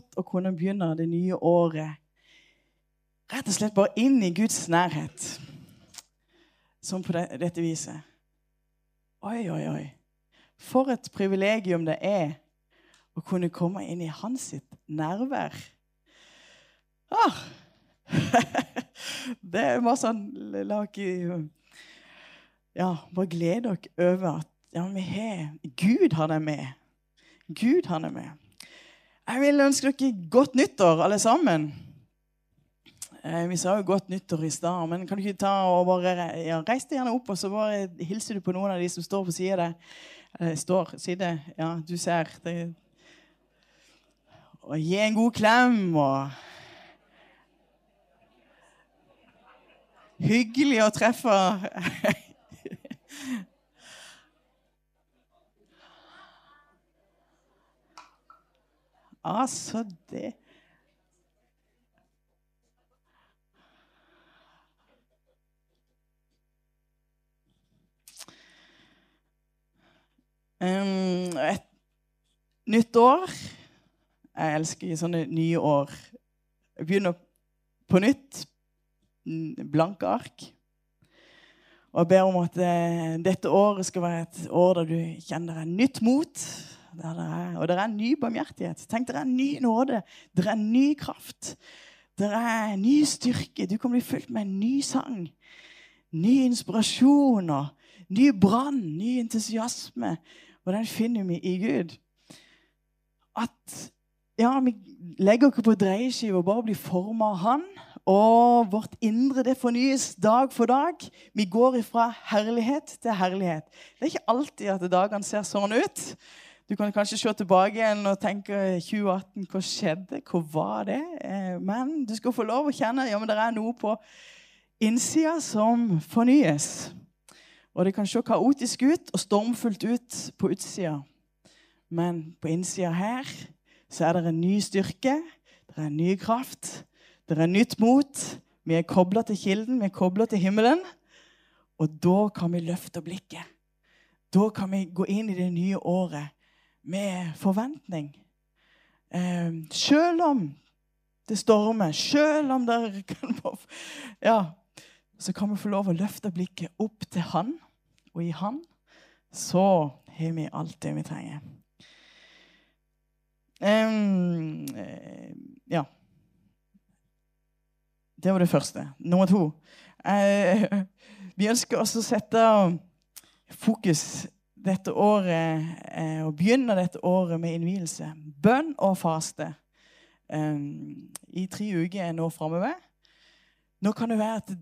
godt å kunne begynne det nye året rett og slett bare inn i Guds nærhet. Som på dette viset. Oi, oi, oi. For et privilegium det er å kunne komme inn i hans sitt nærvær. Ah. det er bare sånn Ja, bare glede dere over at ja, vi har Gud han er med. Gud han er med. Jeg vil ønske dere godt nyttår, alle sammen. Eh, vi sa jo godt nyttår i stad, men kan du ikke ta og bare ja, Reis deg gjerne opp, og så bare hilser du på noen av de som står på sida der. Eh, står. Ja, du ser. Det, og gi en god klem og Hyggelig å treffe Altså, det Um, et nytt år. Jeg elsker sånne nye år. Jeg begynner på nytt. Blanke ark. Og jeg ber om at uh, dette året skal være et år der du kjenner deg nytt mot der dere er, og det er ny barmhjertighet. Tenk, det er ny nåde. Det er ny kraft. Det er ny styrke. Du kan bli fylt med en ny sang. Ny inspirasjon og ny brann, ny entusiasme. Og den finner vi i Gud. At ja, vi legger ikke på dreieskive og bare blir forma av Han. Og vårt indre det fornyes dag for dag. Vi går fra herlighet til herlighet. Det er ikke alltid at dagene ser sånn ut. Du kan kanskje se tilbake igjen og tenke 2018, hva skjedde? Hva var det? Eh, men du skal få lov å kjenne ja, men det er noe på innsida som fornyes. Og det kan se kaotisk ut og stormfullt ut på utsida. Men på innsida her så er det en ny styrke, det er en ny kraft, det er nytt mot. Vi er kobla til kilden, vi er kobla til himmelen. Og da kan vi løfte blikket. Da kan vi gå inn i det nye året med forventning. Eh, selv om det stormer, selv om det kan Ja, så kan vi få lov å løfte blikket opp til Han, og i Han så har vi alt det vi trenger. Um, ja. Det var det første. Nummer to. Uh, vi ønsker også å sette fokus dette året, eh, og begynner dette året med innvielse. Bønn og faste um, i tre uker nå framover. Nå kan det være at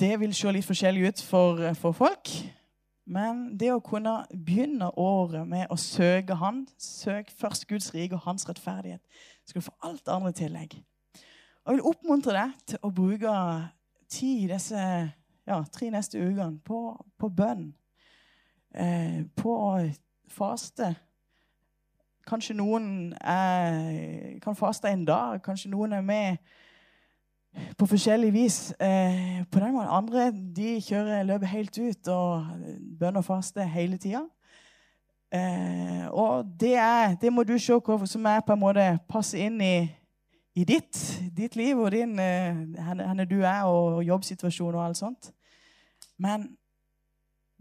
det vil se litt forskjellig ut for, for, folk. Men det å kunne begynne året med å søke Han, søk først Guds rike og Hans rettferdighet, skal du få alt andre tillegg. Og Jeg vil oppmuntre deg til å bruke tid disse ja, tre neste ukene på, på bønn eh, på faste. Kanskje noen er, kan faste en dag. Kanskje noen er med på forskjellig vis. Eh, på den måten. Andre de kjører løpet helt ut og bønner og faste hele tida. Eh, og det, er, det må du se hva som er på en måte passer inn i, i ditt, ditt, liv og din, eh, henne du er, og jobbsituasjon og alt sånt. Men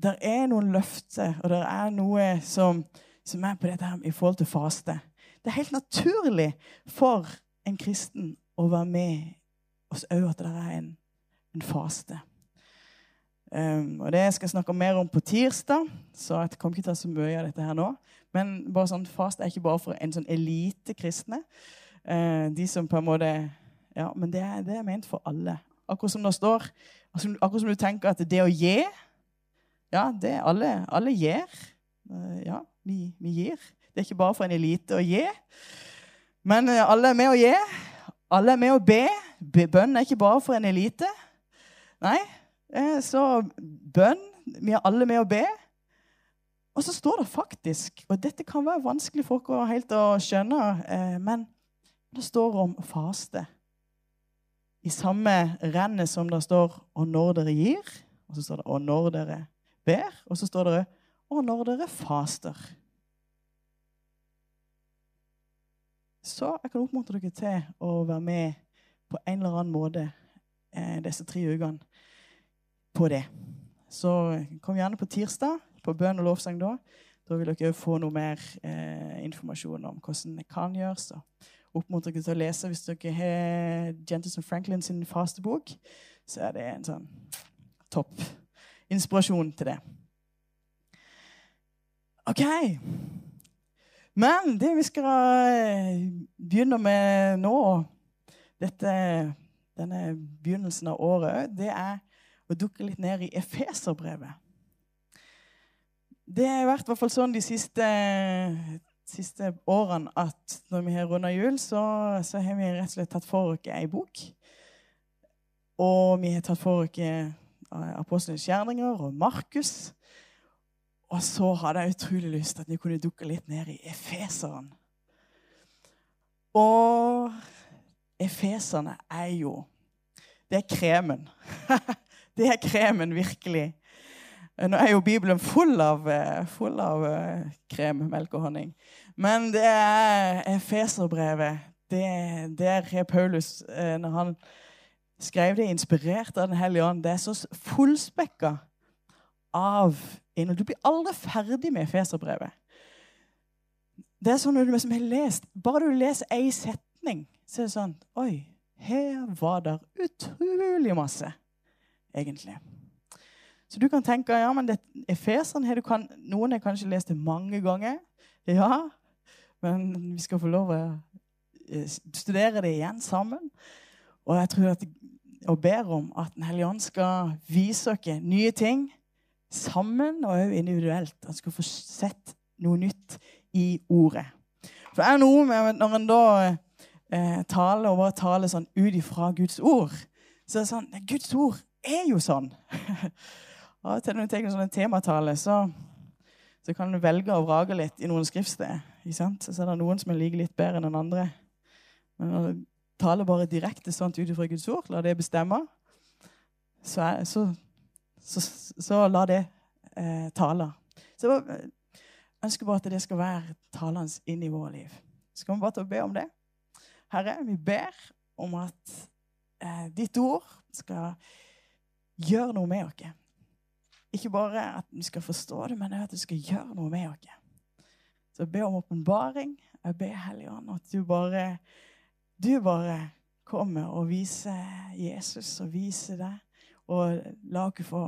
det er noen løfter, og det er noe som, som, er på dette her i forhold til faste. Det er helt naturlig for en kristen å være med oss òg at det er en, en faste. Um, og Det skal jeg snakke mer om på tirsdag, så jeg kommer ikke til å ta så mye av dette her nå. Men bare sånn, faste er ikke bare for en sånn elite kristne. Uh, de som på en måte Ja, men det er, det er ment for alle. Akkurat som det står, akkurat som du tenker at det å gi ja, det er alle, alle gir. Eh, ja, vi, vi, gir. Det er ikke bare for en elite å gi. Men eh, alle er med å gi. Alle er med å be. Bønn er ikke bare for en elite. Nei, eh, så bønn Vi er alle med å be. Og så står det faktisk, og dette kan være vanskelig for dere helt å skjønne, men det står om faste. I samme rennet som det står 'og når dere gir', og så står det 'og når dere ber, og så står det 'og når dere faster'. Så jeg kan oppmuntre dere til å være med på en eller annen måte eh, disse tre ukene på det. Så kom gjerne på tirsdag på bønn og lovsang da. Da vil dere få noe mer eh, informasjon om hvordan det kan gjøres. Og oppmuntre dere til å lese hvis dere har Jentelson Franklin sin fastebok. Så er det en sånn topp inspirasjon til det. OK. Men det vi skal eh, begynne med nå, dette, denne begynnelsen av året, det er å dukke litt ned i Efeserbrevet. Det har vært i hvert fall sånn de siste, siste årene at når vi har runda jul, så, så, har vi rett og slett tatt for oss ei bok. Og vi har tatt for oss Apostelens gjerninger og Markus. Og så hadde jeg utrolig lyst til at vi kunne dukke litt ned i Efeseren. Og efeserne er jo Det er kremen. det er kremen, virkelig. Nå er jo Bibelen full av, eh, full av eh, krem, melk og honning. Men det er Efeserbrevet. Det, der er Paulus, eh, når han skrev det inspirert av Den hellige ånd, det er så fullspekka av innhold. Du blir aldri ferdig med Feserbrevet. Det er sånn når du liksom har lest, Bare du leser én setning, så er det sånn Oi, her var det utrolig masse, egentlig. Så du kan tenke ja, men det, Efeseren her, kan, Noen har kanskje lest det mange ganger. Ja, men vi skal få lov å eh, studere det igjen sammen. Og jeg tror at, og ber om at Den hellige ånd skal vise dere nye ting sammen og også individuelt. Han skal få sett noe nytt i ordet. For det er noe med når en da eh, taler og bare taler sånn ut ifra Guds ord, så er det sånn Guds ord er jo sånn. Og til når du tenker sånn en tematale, så, så, kan du velge å vrage litt i noen skriftsteder. Så er det noen som er like litt bedre enn den andre. Men taler bare direkte sånt ut ifra Guds ord, la det bestemme, så, er, så så, så la det eh, tale. Så jeg ønsker bare at det skal være talende inn i våre liv. Så kan vi bare ta og be om det. Herre, vi ber om at eh, ditt ord skal gjøre noe med oss. Ikke bare at vi skal forstå det, men at du skal gjøre noe med oss. Så jeg ber om åpenbaring. Jeg ber Hellige Ånd at du bare, du bare kommer og viser Jesus og viser deg og la oss få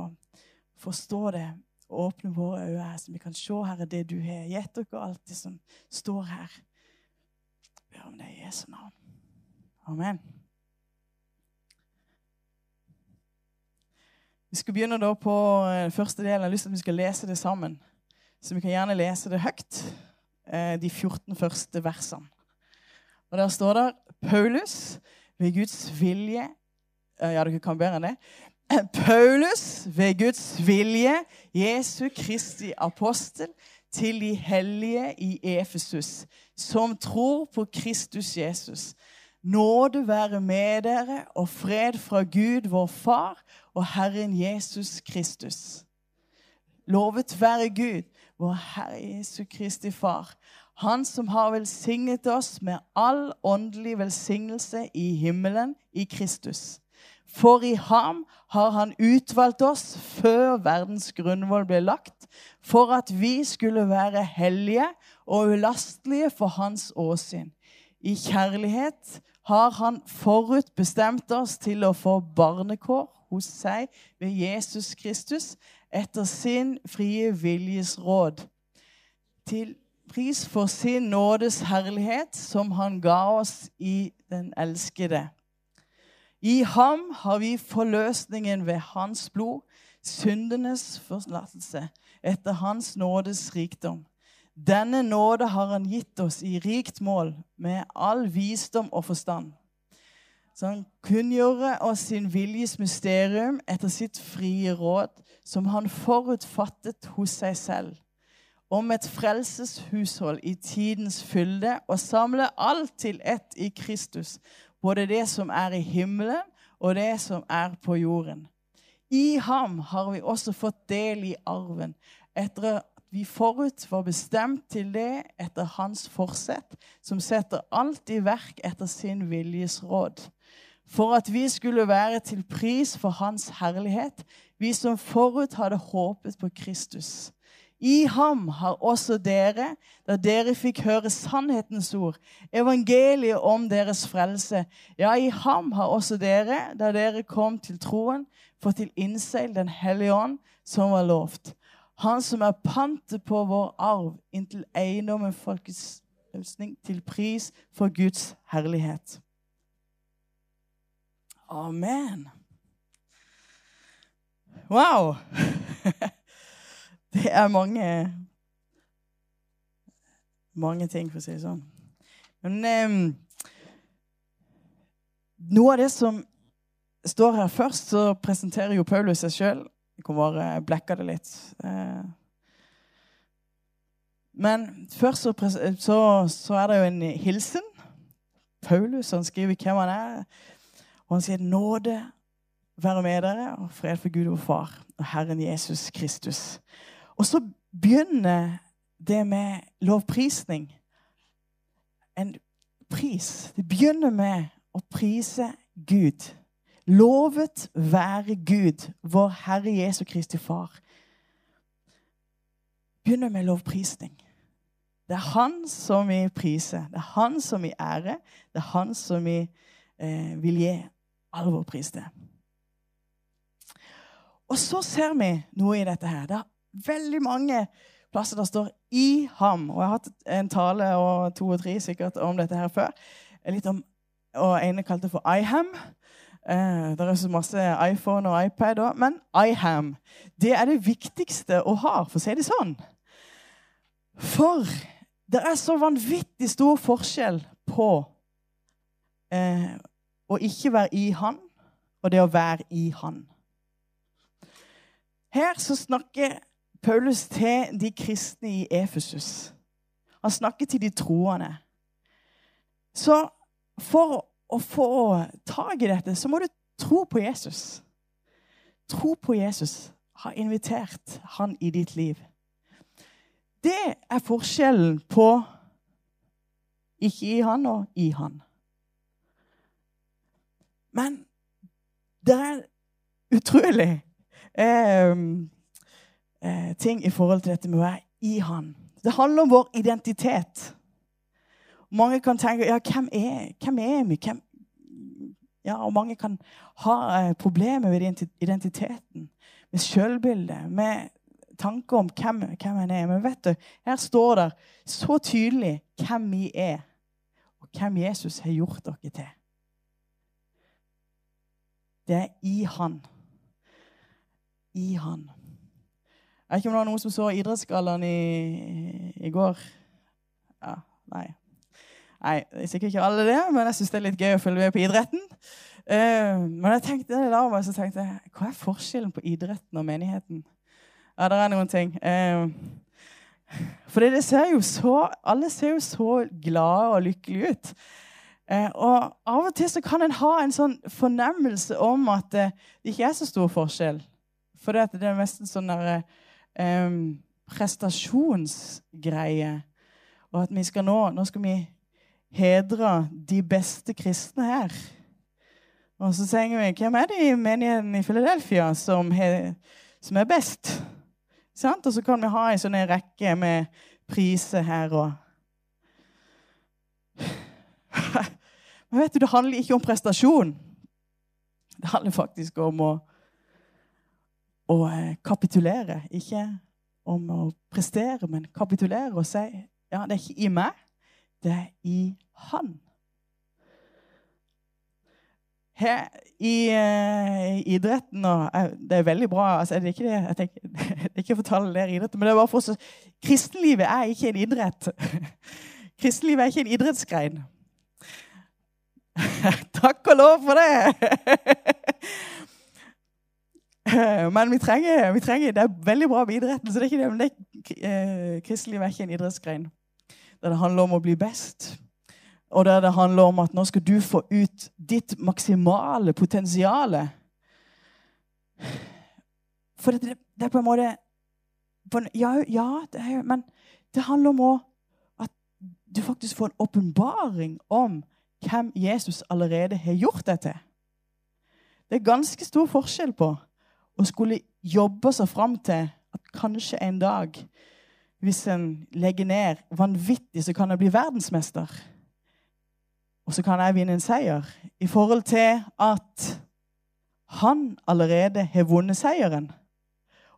forstå det. og Åpne våre øyne, her, så vi kan se Herre, det du har gitt dere, alt det som står her. Ber om det i Jesu navn. Amen. Vi skal begynne da på eh, første delen. Jeg har lyst til at vi skal lese det sammen. Så vi kan gjerne lese det høyt, eh, de 14 første versene. Og Der står det Paulus ved Guds vilje eh, Ja, dere kan bedre enn det. Paulus, ved Guds vilje, Jesu Kristi apostel, til de hellige i Efesus, som tror på Kristus Jesus. Nåde være med dere og fred fra Gud, vår Far, og Herren Jesus Kristus. Lovet være Gud, vår Herre Jesu Kristi Far, Han som har velsignet oss med all åndelig velsignelse i himmelen i Kristus. For i ham har han utvalgt oss før verdens grunnvoll ble lagt, for at vi skulle være hellige og ulastelige for hans åsyn. I kjærlighet har han forutbestemt oss til å få barnekår hos seg ved Jesus Kristus etter sin frie viljes råd. Til pris for sin nådes herlighet, som han ga oss i den elskede. I ham har vi forløsningen ved hans blod, syndenes forlatelse, etter hans nådes rikdom. Denne nåde har han gitt oss i rikt mål, med all visdom og forstand. Så han kunngjorde oss sin viljes mysterium etter sitt frie råd, som han forutfattet hos seg selv, om et frelseshushold i tidens fylde, og samle alt til ett i Kristus, både det som er i himmelen, og det som er på jorden. I ham har vi også fått del i arven, etter at vi forut var bestemt til det etter hans forsett, som setter alt i verk etter sin viljes råd. For at vi skulle være til pris for hans herlighet, vi som forut hadde håpet på Kristus. I ham har også dere, da dere fikk høre sannhetens ord, evangeliet om deres frelse. Ja, i ham har også dere, da dere kom til troen, fått til innseil Den hellige ånd, som var lovt. Han som er pantet på vår arv inntil eiendommen folkets løsning, til pris for Guds herlighet. Amen. Wow! Det er mange mange ting, for å si det sånn. Men eh, noe av det som står her først, så presenterer jo Paulus seg sjøl. Jeg kan bare blekke det litt. Eh. men først så, så, så, er det jo en hilsen. Paulus han skriver hvem han er. Og han sier nåde være med dere, og fred for Gud og Far og Herren Jesus Kristus. Og så begynner det med lovprisning. En pris. Det begynner med å prise Gud. Lovet være Gud, vår Herre Jesu Kristi Far. Begynner med lovprisning. Det er Han som vi priser. Det er Han som vi ærer. Det er Han som vi eh, vil gi all vår pris til. Og så ser vi noe i dette her. Det er veldig mange plasser der står 'i ham'. Og jeg har hatt en tale og to og tre sikkert om dette her før. Litt om, og ene kalte for 'iham'. Eh, det er så masse iPhone og iPad òg. Men iham det er det viktigste å ha, for å si det sånn. For det er så vanvittig stor forskjell på eh, å ikke være i Han og det å være i Han. Her så snakker Paulus til de kristne i Efesus. Han snakker til de troende. Så for å få tak i dette, så må du tro på Jesus. Tro på Jesus. Ha invitert han i ditt liv. Det er forskjellen på ikke i han og i han. Men det er utrolig eh, eh, ting i forhold til dette med å være i Han. Det handler om vår identitet. Mange kan tenke ja, hvem er, hvem er vi? Hvem? Ja, og mange kan ha eh, problemer med identiteten, med selvbildet, med tanker om hvem, hvem en er. Men vet du, her står det så tydelig hvem vi er, og hvem Jesus har gjort dere til. Det er i Han i han. Jeg vet ikke om det var noen som så Idrettsgallaen i, i går. Ja, nei. Nei, er sikkert ikke alle det, men jeg syns det er litt gøy å følge med på idretten. Uh, men jeg tenkte det la så tenkte jeg, hva er forskjellen på idretten og menigheten? Ja, det er noen ting. Uh, for det ser jo så, alle ser jo så glade og lykkelige ut. Uh, og av og til så kan en ha en sånn fornemmelse om at det ikke er så stor forskjell. For det, er mest en sånn derre um, prestasjonsgreie. Og at vi skal nå Nå skal vi hedre de beste kristne her. Og så tenker vi hvem er det i menigheten i Philadelphia som, he, som er best? Sant? Og så kan vi ha en sånn rekke med priser her og Men vet du, det handler ikke om prestasjon. Det handler faktisk om å å eh, kapitulere. Ikke om å prestere, men kapitulere og si ja, det er ikke i meg, det er i Han. Her i uh, idretten og uh, Det er veldig bra. Altså, det er ikke det, tenker, det er ikke å fortelle dere idretten, men det er bare for oss Kristenlivet er ikke en idrett. Kristenlivet er ikke en idrettsgrein. Takk og lov for det! Men vi trenger, vi trenger, det er veldig bra med idretten, så det er ikke det. Men det, eh, er ikke en idrettsgrein der det handler om å bli best. Og der det handler om at nå skal du få ut ditt maksimale potensial. For det, det, er på en måte ja, ja det er, men det handler om å, at du faktisk får en åpenbaring om hvem Jesus allerede har gjort deg til. Det er ganske stor forskjell på å skulle jobbe seg fram til at kanskje en dag, hvis en legger ned vanvittig, så kan jeg bli verdensmester. Og så kan jeg vinne en seier. I forhold til at han allerede har vunnet seieren.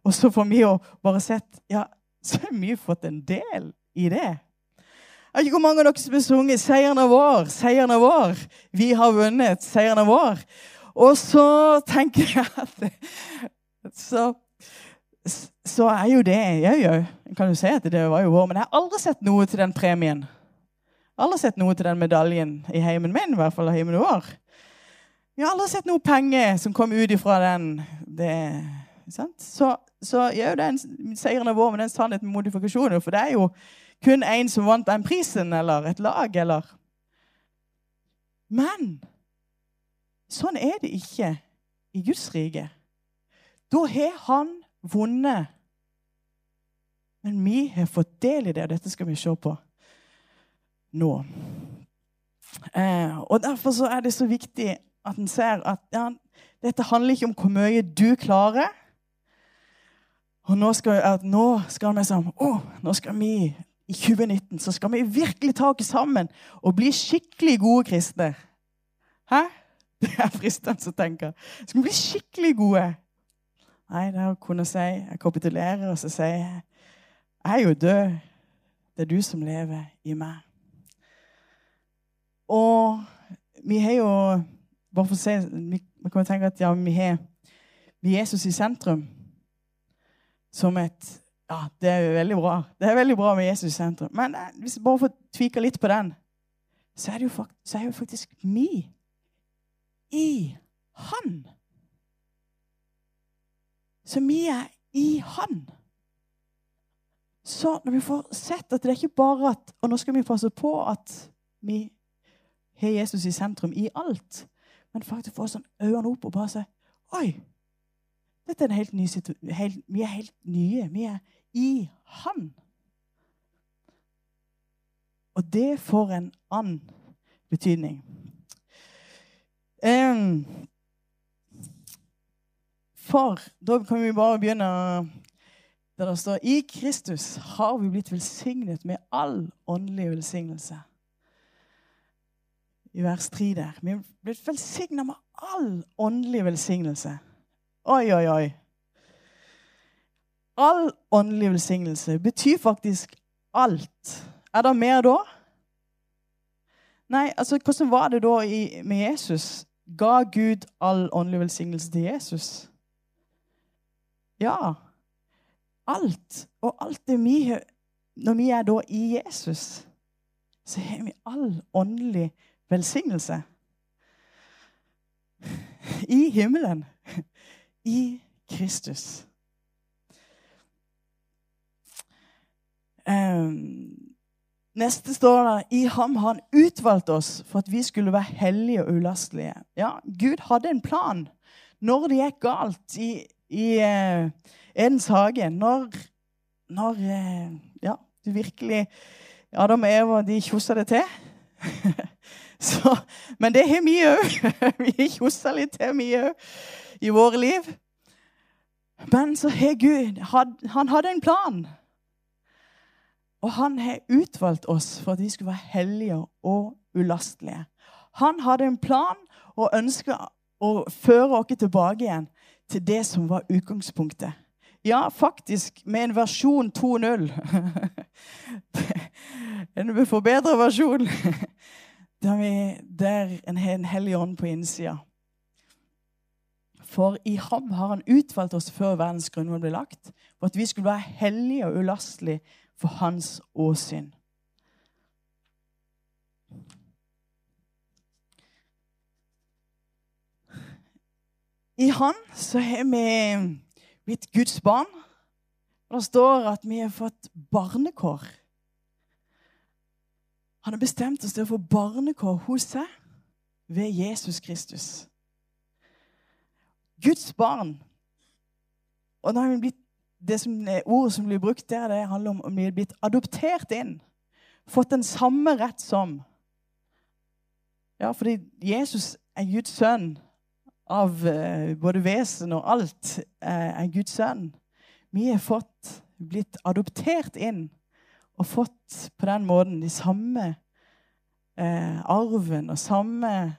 Og så får vi jo bare sett Ja, så har vi fått en del i det. Jeg vet ikke hvor mange av dere som har sunget 'Seieren er vår', 'Seieren er vår'. Vi har vunnet. Seieren er vår. Og så tenker jeg at Så, så er jo det Jeg òg. Kan jo si at det var jo vår. Men jeg har aldri sett noe til den premien. Aldri sett noe til den medaljen i heimen min, i hvert fall heimen vår. Jeg har aldri sett noe penger som kom ut ifra den. Det, så, så ja, den seieren er vår, men det er en sannhet med modifikasjoner. For det er jo kun én som vant den prisen, eller et lag, eller Men sånn er det ikke i Guds rike. Da har han vunnet. Men vi har fått del i det, og dette skal vi se på nå. Eh, og Derfor er det så viktig at en ser at ja, dette handler ikke om hvor mye du klarer. Og nå skal, at nå skal vi sånn, å, nå skal vi i 2019 så skal vi virkelig ta oss sammen og bli skikkelig gode kristne. Hæ? Det er fristende å tenke. Skal vi bli skikkelig gode? Nei, det er å kunne si Jeg kapitulerer og så sier jeg jeg er jo død. Det er du som lever i meg. Og vi har jo Bare for å si Vi, vi kan tenke at ja, vi har Jesus i sentrum som et ja, det er veldig bra. Det er veldig bra med Jesus i sentrum. Men eh, hvis vi bare får tvike litt på den, så er det jo så er jo faktisk vi i Han. Så vi er i Han. Så når vi får sett at det er ikke bare at Og nå skal vi passe på at vi har Jesus i sentrum i alt, men faktisk få sånn øynene opp og bare si Oi! Dette er en helt ny situasjon. Vi er helt nye. Vi er i Han. Og det får en annen betydning. For da kan vi bare begynne der det står I Kristus har vi blitt velsignet med all åndelig velsignelse. I vers 3 der. Vi har blitt velsignet med all åndelig velsignelse. Oi, oi, oi all åndelig velsignelse betyr faktisk alt. Er det mer da? Nei, altså, hvordan var det da med Jesus? Ga Gud all åndelig velsignelse til Jesus? Ja. Alt. Og alt det vi har Når vi er da i Jesus, så har vi all åndelig velsignelse. I himmelen. I Kristus. Um, neste står det i ham har han utvalgt oss for at vi skulle være hellige og ulastelige. Ja, Gud hadde en plan når det gikk galt i, i uh, Edens hage. Når, når uh, ja, du virkelig Adam og Eva de kjossa det til. Så, men det har vi òg. vi kjosser litt til, vi òg, i våre liv. Men så har Gud Han hadde en plan. Og han har utvalgt oss for at vi skulle være hellige og ulastelige. Han hadde en plan og ønska å føre oss tilbake igjen til det som var utgangspunktet. Ja, faktisk med en versjon 2.0. en forbedra versjon. Der, vi, der en har en hellig ånd på innsida. For i ham har han utvalgt oss før verdens grunnvoll ble lagt, for at vi skulle være hellige og ulastelige for hans åsyn. I Han så har vi blitt Guds barn. Og Det står at vi har fått barnekår. Han har bestemt oss til å få barnekår hos seg ved Jesus Kristus. Guds barn. Og da har vi blitt det som, ordet som blir brukt der, det handler om om vi er blitt adoptert inn. Fått den samme rett som. Ja, fordi Jesus er Guds sønn av uh, både vesen og alt. Uh, er Guds sønn. Vi er fått, blitt adoptert inn og fått på den måten de samme uh, arven og samme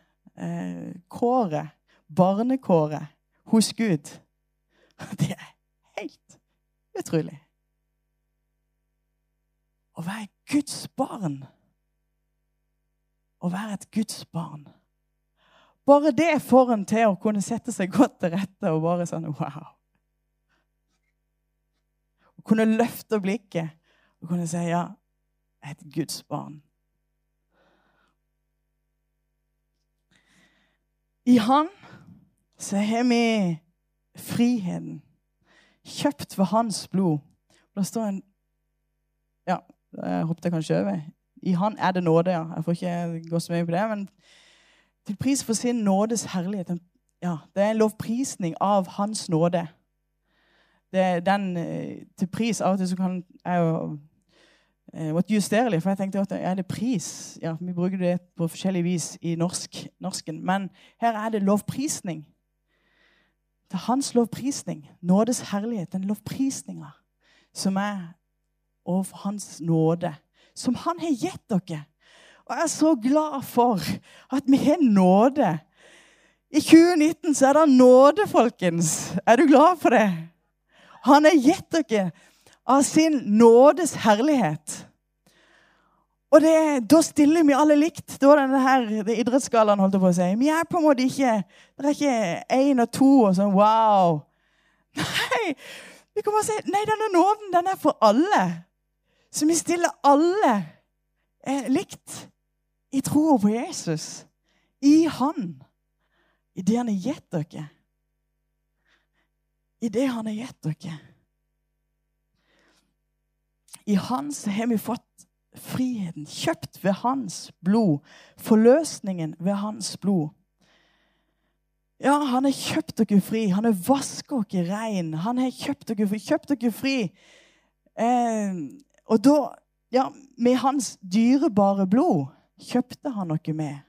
kåret, barnekåret, hos Gud. Det er helt utrolig. Å være Guds barn. Å være et Guds barn. Bare det får en til å kunne sette seg godt til rette og bare sånn wow. Å kunne løfte blikket og kunne si ja, et Guds barn. I Han så har vi friheten. Kjøpt for hans blod. Og Det står en Ja, jeg hoppet jeg kanskje over. I Han er det nåde, ja. Jeg får ikke gå så mye på det. Men til pris for sin nådes herlighet. Ja, det er en lovprisning av Hans nåde. Det er den eh, til pris Av og til så kan jeg jo eh, måtte justere litt, for jeg tenkte at er det pris? Ja, Vi bruker det på forskjellig vis i norsk, norsken. Men her er det lovprisning. Det er hans lovprisning. Nådes herlighet. Den lovprisninga som er overfor hans nåde. Som han har gitt dere. Og jeg er så glad for at vi har nåde. I 2019 så er det nåde, folkens. Er du glad for det? Han har gitt dere av sin nådes herlighet. Og det, da stiller vi alle likt. Da denne her, det idrettsgallaen holdt på å si. Vi er på en måte ikke Det er ikke én og to og sånn wow. Nei, vi kan bare si nei, denne nåden den er for alle. Så vi stiller alle eh, likt i troa på Jesus. I Han. I det han har gitt dere. I det han har gitt dere. I Han så har vi fått friheten, kjøpt ved hans blod. Forløsningen ved hans blod. Ja, han har kjøpt dere fri. Han har vasket dere rein. Han har kjøpt dere fri. Kjøpt dere fri. Eh, og da, ja, med hans dyrebare blod kjøpte han dere med.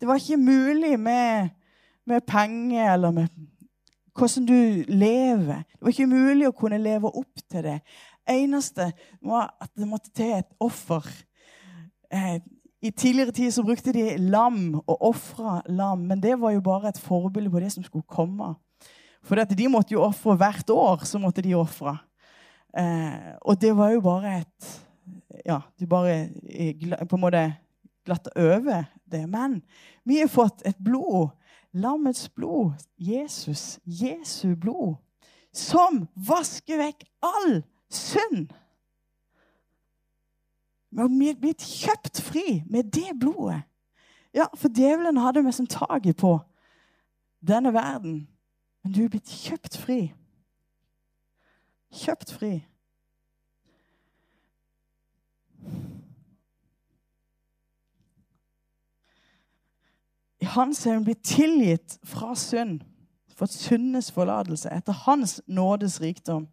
Det var ikke mulig med, med penger eller med hvordan du lever. Det var ikke mulig å kunne leve opp til det eneste var at det måtte til et offer. Eh, I tidligere tid så brukte de lam og ofra lam, men det var jo bare et forbilde på det som skulle komme. For de måtte jo ofre hvert år. så måtte de offre. Eh, og det var jo bare et Ja, de bare på en måte glatt over det. Men vi har fått et blod. Lammets blod. Jesus. Jesu blod. Som vasker vekk all synd. Vi er blitt kjøpt fri med det blodet. Ja, for djevelen hadde vi som taket på denne verden. Men du er blitt kjøpt fri. Kjøpt fri. I hans er hun blitt tilgitt fra synd, fått syndenes forlatelse etter hans nådes rikdom.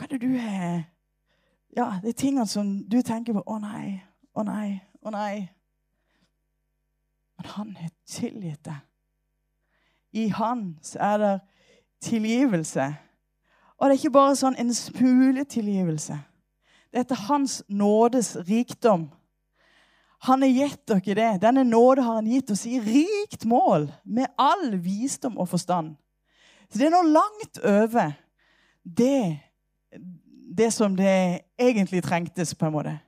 Hva er det du har Ja, det er tingene som du tenker på. Å nei, å nei, å nei. Men han har tilgitt deg. I han er det tilgivelse. Og det er ikke bare sånn en smule tilgivelse. Det er etter hans nådes rikdom. Han har gitt dere det. Denne nåde har han gitt oss i rikt mål, med all visdom og forstand. Så det er noe langt over det det som det egentlig trengtes, på en måte.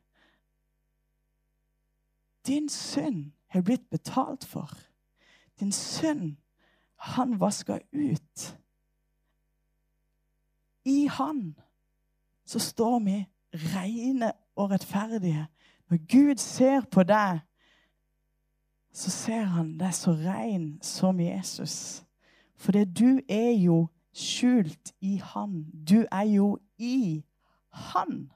Din synd har blitt betalt for. Din synd, han vaska ut. I han så står vi rene og rettferdige. Når Gud ser på deg, så ser han deg så ren som Jesus. For det du er jo skjult i Han. Du er jo i Han.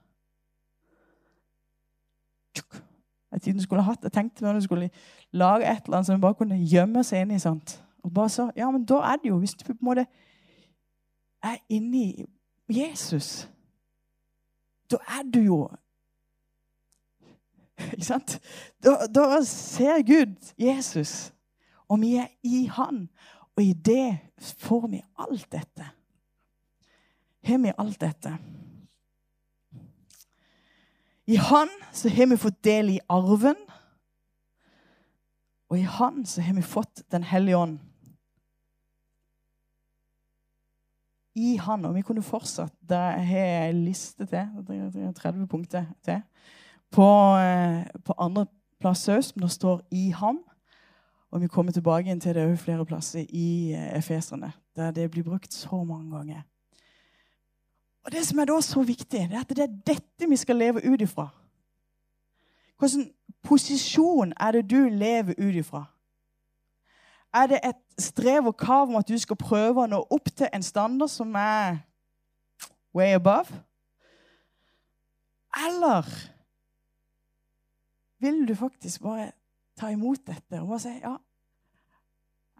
Jeg hatt, jeg tenkte når du skulle lage et eller annet som vi bare kunne gjemme seg inn i. sant? Og bare så, ja, men da er det jo, Hvis du på en måte er inni Jesus, da er du jo Ikke sant? Da, da ser Gud Jesus, og vi er i Han. Og i det får vi alt dette. Har vi alt dette? I Han så har vi fått del i arven. Og i Han så har vi fått Den hellige ånd. I Han, og vi kunne fortsatt Der har jeg en liste til. 30 punkter til. På, eh, på andre plass òg, som det står 'i ham'. Og vi kommer tilbake til det flere plasser i eh, Efeserne, der det blir brukt så mange ganger. Og Det som er da så viktig, det er at det er dette vi skal leve ut ifra. Hvilken posisjon er det du lever ut ifra? Er det et strev og krav om at du skal prøve å nå opp til en standard som er way above? Eller vil du faktisk bare ta imot dette og bare si ja,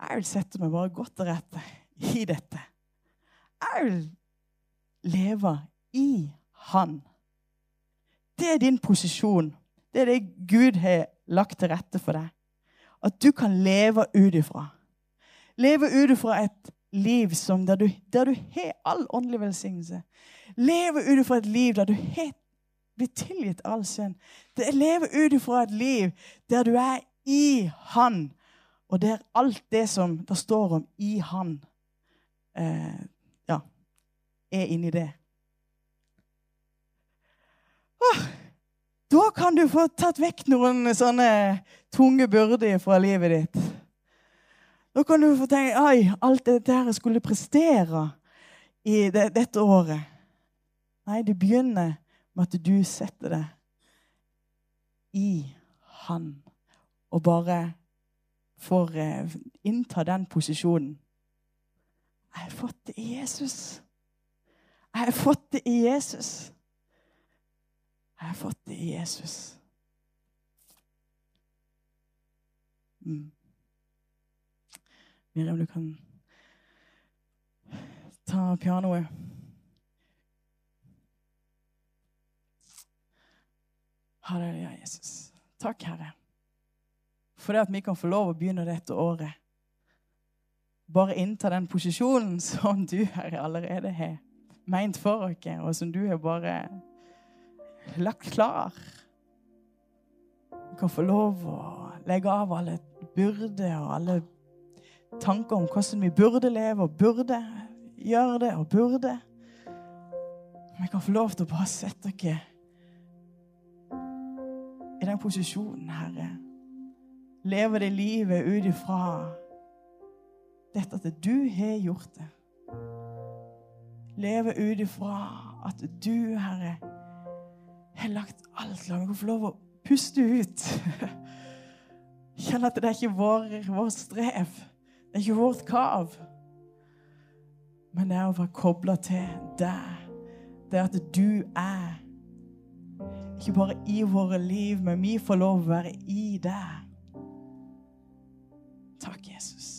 jeg vil sette meg bare godt til rette i dette. Jeg vil leve i Han. Det er din posisjon. Det er det Gud har lagt til rette for deg. At du kan leve ut ifra. Leve ut ifra et liv som der du, der du har all åndelig velsignelse. Leve ut ifra et liv der du har blitt tilgitt all synd. Leve ut ifra et liv der du er i Han, og der alt det som det står om i Han, eh, er inni det. Åh, da kan du få tatt vekk noen sånne tunge byrder fra livet ditt. Da kan du få tenke Oi, alt dette jeg skulle prestere i det, dette året. Nei, det begynner med at du setter det i Han og bare får eh, innta den posisjonen. Jeg har fått det i Jesus. Jeg har fått det i Jesus. Jeg har fått det i Jesus. Mm. Miriam, du kan ta pianoet. Halleluja, Jesus. Takk, Herre, for det at vi kan få lov å begynne dette året. Bare innta den posisjonen som du, Herre, allerede har meint for oss, og som du har bare lagt klar. Vi kan få lov å legge av alle byrder og alle tanker om hvordan vi burde leve og burde gjøre det og burde. Vi kan få lov til å bare sette dere i den posisjonen, Herre. Leve det livet ut ifra dette at du har gjort det. Leve ut ifra at du, Herre, har lagt alt La meg få lov å puste ut. Kjenne at det er ikke vår, vår strev. Det er ikke vårt kav. Men det er å være kobla til deg. Det at du er. Ikke bare i våre liv, men vi får lov å være i deg. Takk, Jesus.